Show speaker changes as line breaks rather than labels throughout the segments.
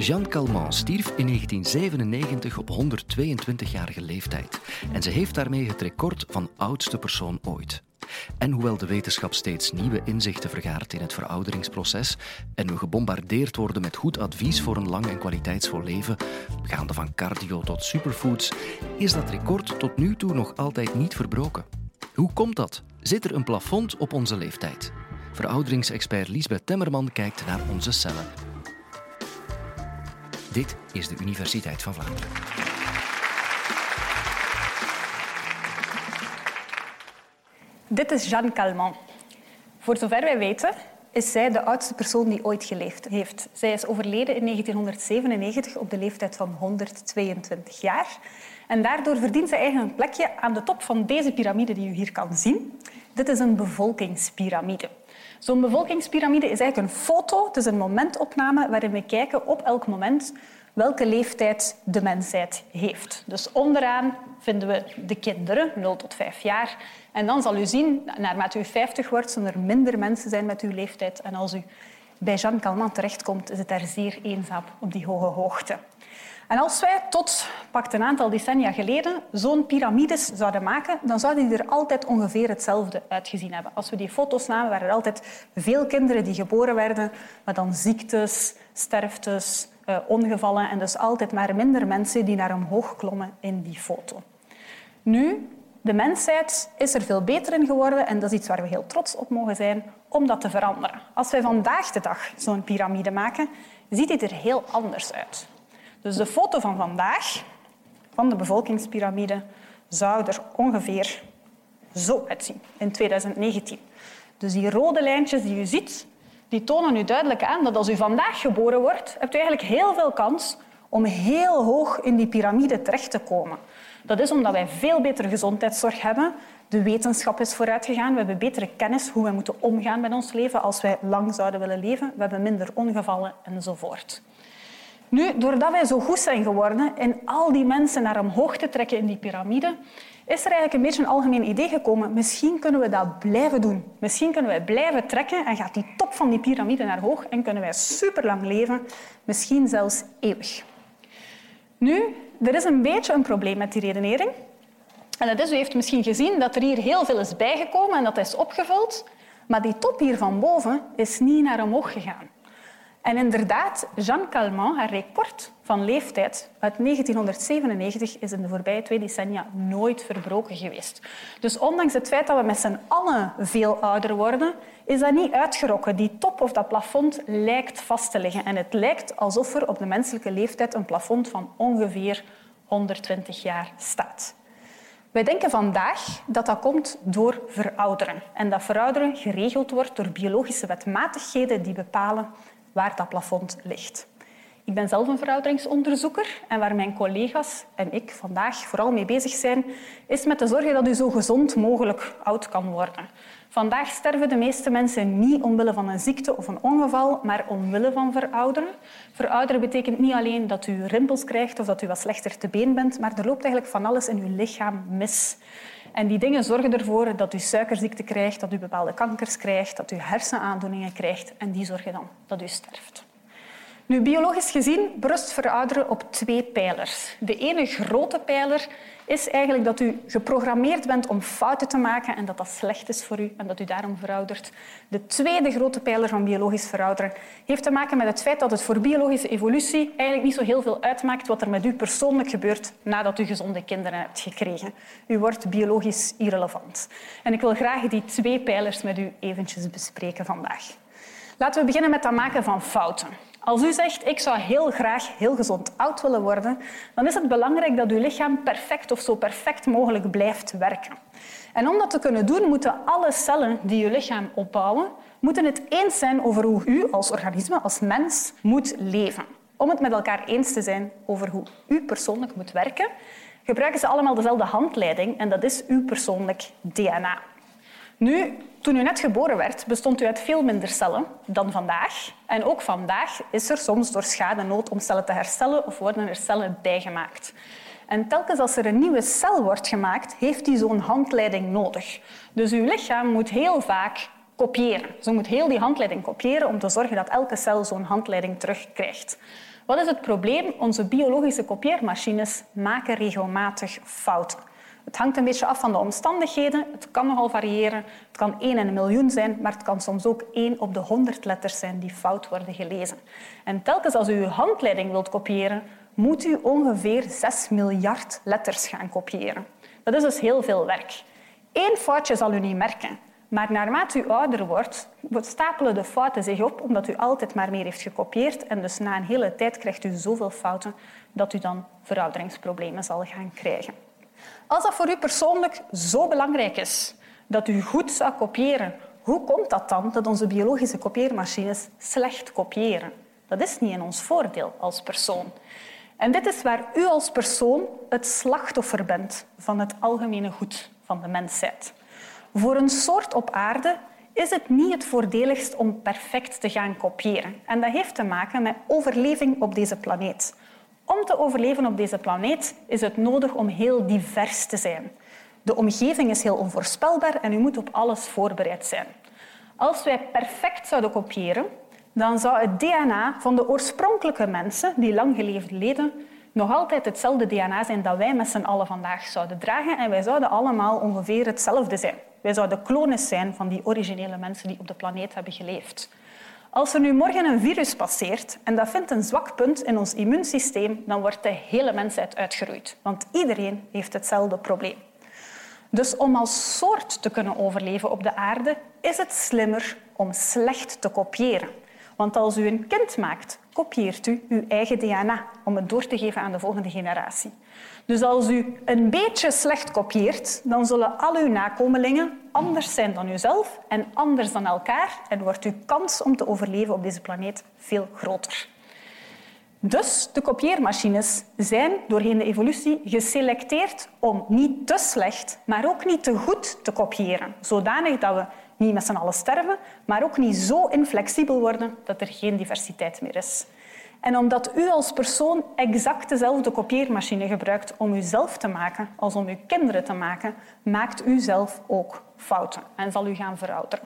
Jeanne Calment stierf in 1997 op 122-jarige leeftijd en ze heeft daarmee het record van oudste persoon ooit. En hoewel de wetenschap steeds nieuwe inzichten vergaart in het verouderingsproces en we gebombardeerd worden met goed advies voor een lang en kwaliteitsvol leven, gaande van cardio tot superfoods, is dat record tot nu toe nog altijd niet verbroken. Hoe komt dat? Zit er een plafond op onze leeftijd? Verouderingsexpert Liesbeth Temmerman kijkt naar onze cellen. Dit is de Universiteit van Vlaanderen.
Dit is Jeanne Calment. Voor zover wij weten is zij de oudste persoon die ooit geleefd heeft. Zij is overleden in 1997 op de leeftijd van 122 jaar. En daardoor verdient zij eigenlijk een plekje aan de top van deze piramide die u hier kan zien. Dit is een bevolkingspyramide. Zo'n bevolkingspyramide is eigenlijk een foto, het is een momentopname waarin we kijken op elk moment welke leeftijd de mensheid heeft. Dus onderaan vinden we de kinderen, 0 tot 5 jaar. En dan zal u zien, naarmate u 50 wordt, zullen er minder mensen zijn met uw leeftijd. En als u bij Jean Calment terechtkomt, is het daar zeer eenzaam op die hoge hoogte. En als wij tot pakt een aantal decennia geleden zo'n piramides zouden maken, dan zouden die er altijd ongeveer hetzelfde uitgezien hebben. Als we die foto's namen, waren er altijd veel kinderen die geboren werden, maar dan ziektes, sterftes, eh, ongevallen en dus altijd maar minder mensen die naar omhoog klommen in die foto. Nu, de mensheid is er veel beter in geworden en dat is iets waar we heel trots op mogen zijn om dat te veranderen. Als wij vandaag de dag zo'n piramide maken, ziet dit er heel anders uit. Dus de foto van vandaag, van de bevolkingspyramide, zou er ongeveer zo uitzien in 2019. Dus die rode lijntjes die u ziet, die tonen u duidelijk aan dat als u vandaag geboren wordt, hebt u eigenlijk heel veel kans om heel hoog in die piramide terecht te komen. Dat is omdat wij veel betere gezondheidszorg hebben. De wetenschap is vooruitgegaan. We hebben betere kennis hoe we moeten omgaan met ons leven als wij lang zouden willen leven. We hebben minder ongevallen enzovoort. Nu, doordat wij zo goed zijn geworden in al die mensen naar omhoog te trekken in die piramide, is er eigenlijk een beetje een algemeen idee gekomen. Misschien kunnen we dat blijven doen. Misschien kunnen wij blijven trekken en gaat die top van die piramide naar hoog en kunnen wij superlang leven, misschien zelfs eeuwig. Nu, er is een beetje een probleem met die redenering. En dat is, u heeft misschien gezien dat er hier heel veel is bijgekomen en dat is opgevuld, maar die top hier van boven is niet naar omhoog gegaan. En inderdaad, Jeanne Calment, haar record van leeftijd uit 1997 is in de voorbije twee decennia nooit verbroken geweest. Dus ondanks het feit dat we met z'n allen veel ouder worden, is dat niet uitgerokken. Die top of dat plafond lijkt vast te liggen. En het lijkt alsof er op de menselijke leeftijd een plafond van ongeveer 120 jaar staat. Wij denken vandaag dat dat komt door verouderen. En dat verouderen geregeld wordt door biologische wetmatigheden die bepalen waar dat plafond ligt. Ik ben zelf een verouderingsonderzoeker en waar mijn collega's en ik vandaag vooral mee bezig zijn, is met te zorgen dat u zo gezond mogelijk oud kan worden. Vandaag sterven de meeste mensen niet omwille van een ziekte of een ongeval, maar omwille van verouderen. Verouderen betekent niet alleen dat u rimpels krijgt of dat u wat slechter te been bent, maar er loopt eigenlijk van alles in uw lichaam mis. En die dingen zorgen ervoor dat u suikerziekte krijgt, dat u bepaalde kankers krijgt, dat u hersenaandoeningen krijgt en die zorgen dan dat u sterft. Nu, biologisch gezien berust verouderen op twee pijlers. De ene grote pijler is eigenlijk dat u geprogrammeerd bent om fouten te maken en dat dat slecht is voor u en dat u daarom veroudert. De tweede grote pijler van biologisch verouderen heeft te maken met het feit dat het voor biologische evolutie eigenlijk niet zo heel veel uitmaakt wat er met u persoonlijk gebeurt nadat u gezonde kinderen hebt gekregen. U wordt biologisch irrelevant. En ik wil graag die twee pijlers met u eventjes bespreken vandaag. Laten we beginnen met het maken van fouten. Als u zegt, ik zou heel graag heel gezond oud willen worden, dan is het belangrijk dat uw lichaam perfect of zo perfect mogelijk blijft werken. En om dat te kunnen doen, moeten alle cellen die uw lichaam opbouwen, moeten het eens zijn over hoe u als organisme, als mens, moet leven. Om het met elkaar eens te zijn over hoe u persoonlijk moet werken, gebruiken ze allemaal dezelfde handleiding en dat is uw persoonlijk DNA. Nu, toen u net geboren werd, bestond u uit veel minder cellen dan vandaag. En ook vandaag is er soms door schade nood om cellen te herstellen of worden er cellen bijgemaakt. En telkens als er een nieuwe cel wordt gemaakt, heeft die zo'n handleiding nodig. Dus uw lichaam moet heel vaak kopiëren. Ze moet heel die handleiding kopiëren om te zorgen dat elke cel zo'n handleiding terugkrijgt. Wat is het probleem? Onze biologische kopieermachines maken regelmatig fouten. Het hangt een beetje af van de omstandigheden. Het kan nogal variëren. Het kan 1 in een miljoen zijn, maar het kan soms ook 1 op de 100 letters zijn die fout worden gelezen. En telkens als u uw handleiding wilt kopiëren, moet u ongeveer 6 miljard letters gaan kopiëren. Dat is dus heel veel werk. Eén foutje zal u niet merken, maar naarmate u ouder wordt, stapelen de fouten zich op omdat u altijd maar meer heeft gekopieerd. En dus na een hele tijd krijgt u zoveel fouten dat u dan verouderingsproblemen zal gaan krijgen. Als dat voor u persoonlijk zo belangrijk is dat u goed zou kopiëren, hoe komt dat dan dat onze biologische kopieermachines slecht kopiëren? Dat is niet in ons voordeel als persoon. En dit is waar u als persoon het slachtoffer bent van het algemene goed van de mensheid. Voor een soort op aarde is het niet het voordeligst om perfect te gaan kopiëren. En dat heeft te maken met overleving op deze planeet. Om te overleven op deze planeet is het nodig om heel divers te zijn. De omgeving is heel onvoorspelbaar en u moet op alles voorbereid zijn. Als wij perfect zouden kopiëren, dan zou het DNA van de oorspronkelijke mensen die lang geleefd leden nog altijd hetzelfde DNA zijn dat wij met z'n allen vandaag zouden dragen en wij zouden allemaal ongeveer hetzelfde zijn. Wij zouden klonen zijn van die originele mensen die op de planeet hebben geleefd. Als er nu morgen een virus passeert en dat vindt een zwak punt in ons immuunsysteem, dan wordt de hele mensheid uitgeroeid. Want iedereen heeft hetzelfde probleem. Dus om als soort te kunnen overleven op de aarde, is het slimmer om slecht te kopiëren. Want als u een kind maakt, kopieert u uw eigen DNA om het door te geven aan de volgende generatie. Dus als u een beetje slecht kopieert, dan zullen al uw nakomelingen anders zijn dan uzelf en anders dan elkaar en wordt uw kans om te overleven op deze planeet veel groter. Dus de kopieermachines zijn doorheen de evolutie geselecteerd om niet te slecht, maar ook niet te goed te kopiëren, zodanig dat we niet met z'n allen sterven, maar ook niet zo inflexibel worden dat er geen diversiteit meer is. En omdat u als persoon exact dezelfde kopieermachine gebruikt om uzelf te maken als om uw kinderen te maken, maakt u zelf ook fouten en zal u gaan verouderen.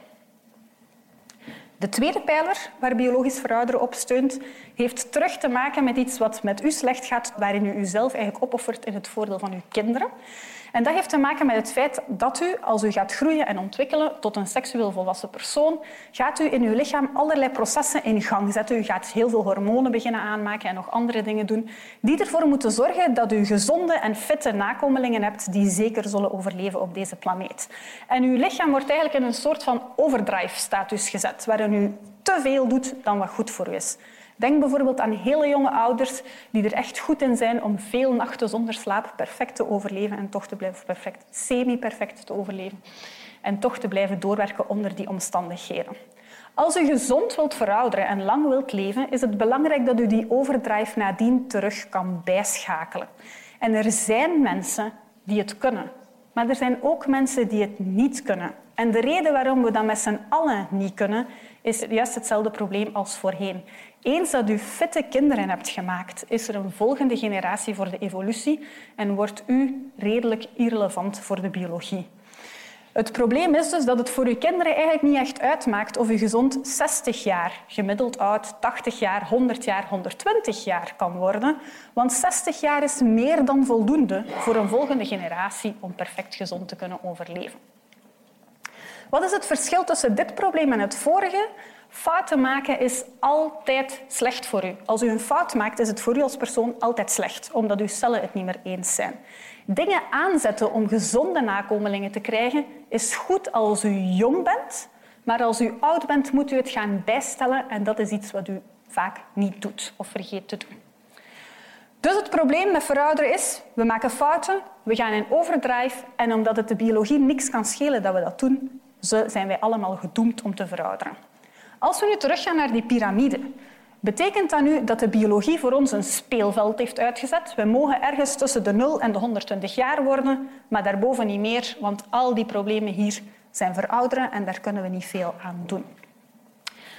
De tweede pijler waar biologisch verouderen op steunt, heeft terug te maken met iets wat met u slecht gaat, waarin u uzelf eigenlijk opoffert in het voordeel van uw kinderen. En dat heeft te maken met het feit dat u, als u gaat groeien en ontwikkelen tot een seksueel volwassen persoon, gaat u in uw lichaam allerlei processen in gang zetten. U gaat heel veel hormonen beginnen aanmaken en nog andere dingen doen, die ervoor moeten zorgen dat u gezonde en fitte nakomelingen hebt die zeker zullen overleven op deze planeet. En uw lichaam wordt eigenlijk in een soort van overdrive-status gezet, waarin u te veel doet dan wat goed voor u is. Denk bijvoorbeeld aan hele jonge ouders die er echt goed in zijn om veel nachten zonder slaap perfect te overleven en toch te blijven perfect, semi-perfect te overleven en toch te blijven doorwerken onder die omstandigheden. Als u gezond wilt verouderen en lang wilt leven, is het belangrijk dat u die overdrive nadien terug kan bijschakelen. En er zijn mensen die het kunnen, maar er zijn ook mensen die het niet kunnen. En de reden waarom we dat met z'n allen niet kunnen, is juist hetzelfde probleem als voorheen. Eens dat u fitte kinderen hebt gemaakt, is er een volgende generatie voor de evolutie en wordt u redelijk irrelevant voor de biologie. Het probleem is dus dat het voor uw kinderen eigenlijk niet echt uitmaakt of u gezond 60 jaar, gemiddeld oud 80 jaar, 100 jaar, 120 jaar kan worden. Want 60 jaar is meer dan voldoende voor een volgende generatie om perfect gezond te kunnen overleven. Wat is het verschil tussen dit probleem en het vorige? Fouten maken is altijd slecht voor u. Als u een fout maakt, is het voor u als persoon altijd slecht, omdat uw cellen het niet meer eens zijn. Dingen aanzetten om gezonde nakomelingen te krijgen is goed als u jong bent, maar als u oud bent, moet u het gaan bijstellen en dat is iets wat u vaak niet doet of vergeet te doen. Dus het probleem met verouderen is, we maken fouten, we gaan in overdrive en omdat het de biologie niks kan schelen dat we dat doen, zijn wij allemaal gedoemd om te verouderen. Als we nu teruggaan naar die piramide, betekent dat nu dat de biologie voor ons een speelveld heeft uitgezet? We mogen ergens tussen de 0 en de 120 jaar worden, maar daarboven niet meer, want al die problemen hier zijn verouderen en daar kunnen we niet veel aan doen.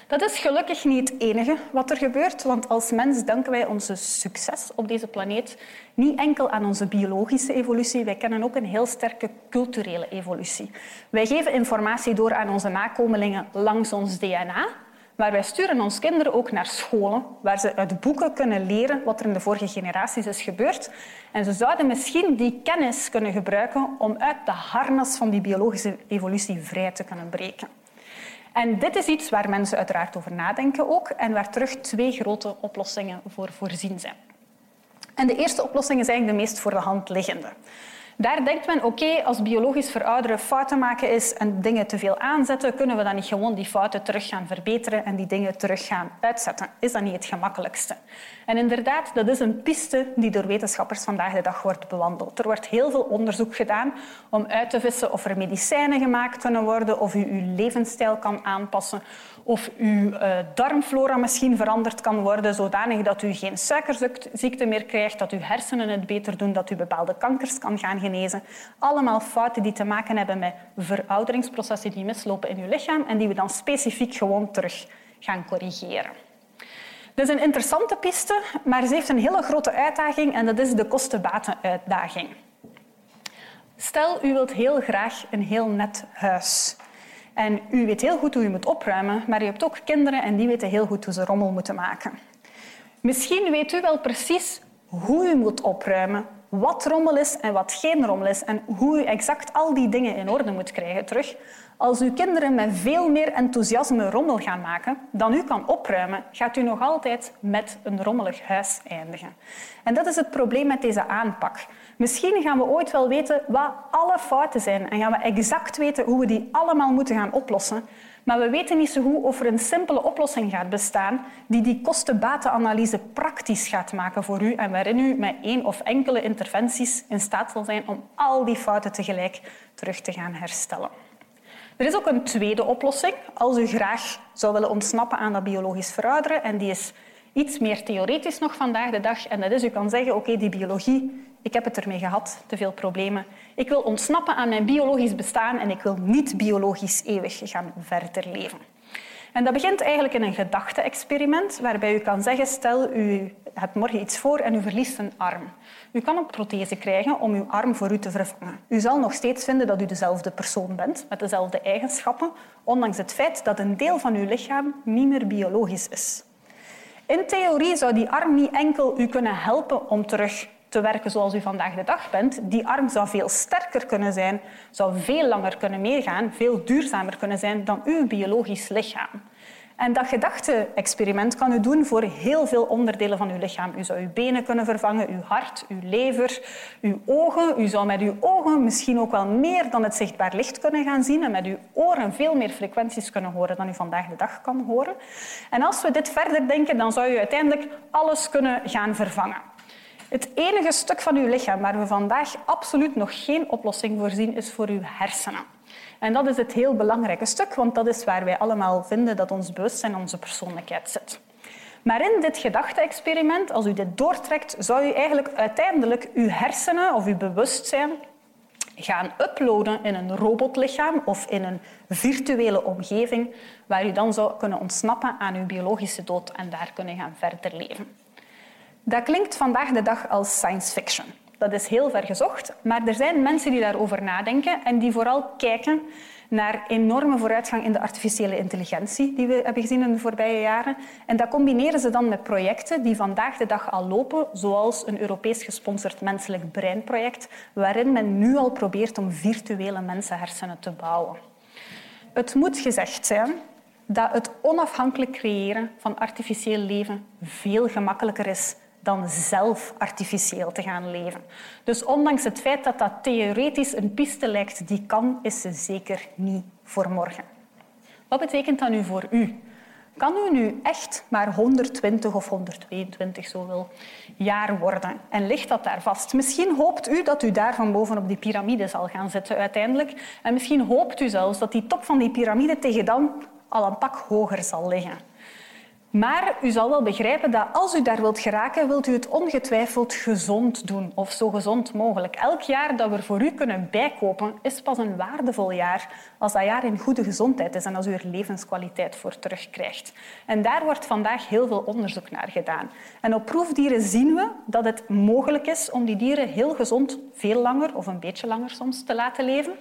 Dat is gelukkig niet het enige wat er gebeurt, want als mens danken wij onze succes op deze planeet niet enkel aan onze biologische evolutie, wij kennen ook een heel sterke culturele evolutie. Wij geven informatie door aan onze nakomelingen langs ons DNA, maar wij sturen onze kinderen ook naar scholen waar ze uit boeken kunnen leren wat er in de vorige generaties is gebeurd. En ze zouden misschien die kennis kunnen gebruiken om uit de harnas van die biologische evolutie vrij te kunnen breken. En dit is iets waar mensen uiteraard over nadenken ook en waar terug twee grote oplossingen voor voorzien zijn. En de eerste oplossing is eigenlijk de meest voor de hand liggende. Daar denkt men, oké, als biologisch verouderen fouten maken is en dingen te veel aanzetten, kunnen we dan niet gewoon die fouten terug gaan verbeteren en die dingen terug gaan uitzetten? Is dat niet het gemakkelijkste? En inderdaad, dat is een piste die door wetenschappers vandaag de dag wordt bewandeld. Er wordt heel veel onderzoek gedaan om uit te vissen of er medicijnen gemaakt kunnen worden, of u uw levensstijl kan aanpassen, of uw uh, darmflora misschien veranderd kan worden, zodanig dat u geen suikerziekte meer krijgt, dat uw hersenen het beter doen, dat u bepaalde kankers kan gaan genezen. Allemaal fouten die te maken hebben met verouderingsprocessen die mislopen in uw lichaam en die we dan specifiek gewoon terug gaan corrigeren. Dit is een interessante piste, maar ze heeft een hele grote uitdaging en dat is de kosten-baten-uitdaging. Stel, u wilt heel graag een heel net huis. En u weet heel goed hoe u moet opruimen, maar u hebt ook kinderen en die weten heel goed hoe ze rommel moeten maken. Misschien weet u wel precies hoe u moet opruimen, wat rommel is en wat geen rommel is en hoe u exact al die dingen in orde moet krijgen terug. Als uw kinderen met veel meer enthousiasme rommel gaan maken dan u kan opruimen, gaat u nog altijd met een rommelig huis eindigen. En dat is het probleem met deze aanpak. Misschien gaan we ooit wel weten wat alle fouten zijn en gaan we exact weten hoe we die allemaal moeten gaan oplossen. Maar we weten niet zo goed of er een simpele oplossing gaat bestaan die die kosten-batenanalyse praktisch gaat maken voor u en waarin u met één of enkele interventies in staat zal zijn om al die fouten tegelijk terug te gaan herstellen. Er is ook een tweede oplossing als u graag zou willen ontsnappen aan dat biologisch verouderen en die is iets meer theoretisch nog vandaag de dag. En dat is, u kan zeggen, oké, die biologie, ik heb het ermee gehad, te veel problemen. Ik wil ontsnappen aan mijn biologisch bestaan en ik wil niet biologisch eeuwig gaan verder leven. En dat begint eigenlijk in een gedachte-experiment, waarbij u kan zeggen, stel u hebt morgen iets voor en u verliest een arm. U kan een prothese krijgen om uw arm voor u te vervangen. U zal nog steeds vinden dat u dezelfde persoon bent, met dezelfde eigenschappen, ondanks het feit dat een deel van uw lichaam niet meer biologisch is. In theorie zou die arm niet enkel u kunnen helpen om terug te werken zoals u vandaag de dag bent. Die arm zou veel sterker kunnen zijn, zou veel langer kunnen meegaan, veel duurzamer kunnen zijn dan uw biologisch lichaam. En dat gedachte-experiment kan u doen voor heel veel onderdelen van uw lichaam. U zou uw benen kunnen vervangen, uw hart, uw lever, uw ogen. U zou met uw ogen misschien ook wel meer dan het zichtbaar licht kunnen gaan zien en met uw oren veel meer frequenties kunnen horen dan u vandaag de dag kan horen. En als we dit verder denken, dan zou u uiteindelijk alles kunnen gaan vervangen. Het enige stuk van uw lichaam waar we vandaag absoluut nog geen oplossing voor zien, is voor uw hersenen. En dat is het heel belangrijke stuk, want dat is waar wij allemaal vinden dat ons bewustzijn en onze persoonlijkheid zit. Maar in dit gedachte-experiment, als u dit doortrekt, zou u eigenlijk uiteindelijk uw hersenen of uw bewustzijn gaan uploaden in een robotlichaam of in een virtuele omgeving waar u dan zou kunnen ontsnappen aan uw biologische dood en daar kunnen gaan verder leven. Dat klinkt vandaag de dag als science fiction. Dat is heel ver gezocht, maar er zijn mensen die daarover nadenken en die vooral kijken naar enorme vooruitgang in de artificiële intelligentie die we hebben gezien in de voorbije jaren. En dat combineren ze dan met projecten die vandaag de dag al lopen, zoals een Europees gesponsord menselijk breinproject, waarin men nu al probeert om virtuele mensenhersenen te bouwen. Het moet gezegd zijn dat het onafhankelijk creëren van artificieel leven veel gemakkelijker is dan zelf artificieel te gaan leven. Dus ondanks het feit dat dat theoretisch een piste lijkt die kan, is ze zeker niet voor morgen. Wat betekent dat nu voor u? Kan u nu echt maar 120 of 122 zoveel jaar worden? En ligt dat daar vast? Misschien hoopt u dat u daar van boven op die piramide zal gaan zitten uiteindelijk. En misschien hoopt u zelfs dat die top van die piramide tegen dan al een pak hoger zal liggen. Maar u zal wel begrijpen dat als u daar wilt geraken, wilt u het ongetwijfeld gezond doen, of zo gezond mogelijk. Elk jaar dat we voor u kunnen bijkopen, is pas een waardevol jaar als dat jaar in goede gezondheid is en als u er levenskwaliteit voor terugkrijgt. En daar wordt vandaag heel veel onderzoek naar gedaan. En op proefdieren zien we dat het mogelijk is om die dieren heel gezond veel langer, of een beetje langer soms, te laten leven.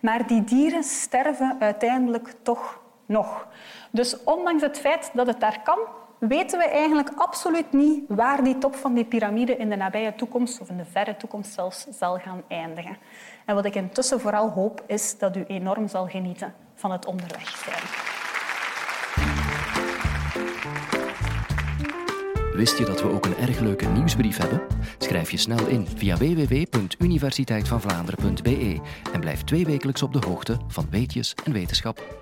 Maar die dieren sterven uiteindelijk toch nog. Dus ondanks het feit dat het daar kan, weten we eigenlijk absoluut niet waar die top van die piramide in de nabije toekomst, of in de verre toekomst zelfs, zal gaan eindigen. En wat ik intussen vooral hoop, is dat u enorm zal genieten van het onderweg zijn.
Wist je dat we ook een erg leuke nieuwsbrief hebben? Schrijf je snel in via www.universiteitvanvlaanderen.be en blijf tweewekelijks op de hoogte van weetjes en wetenschap.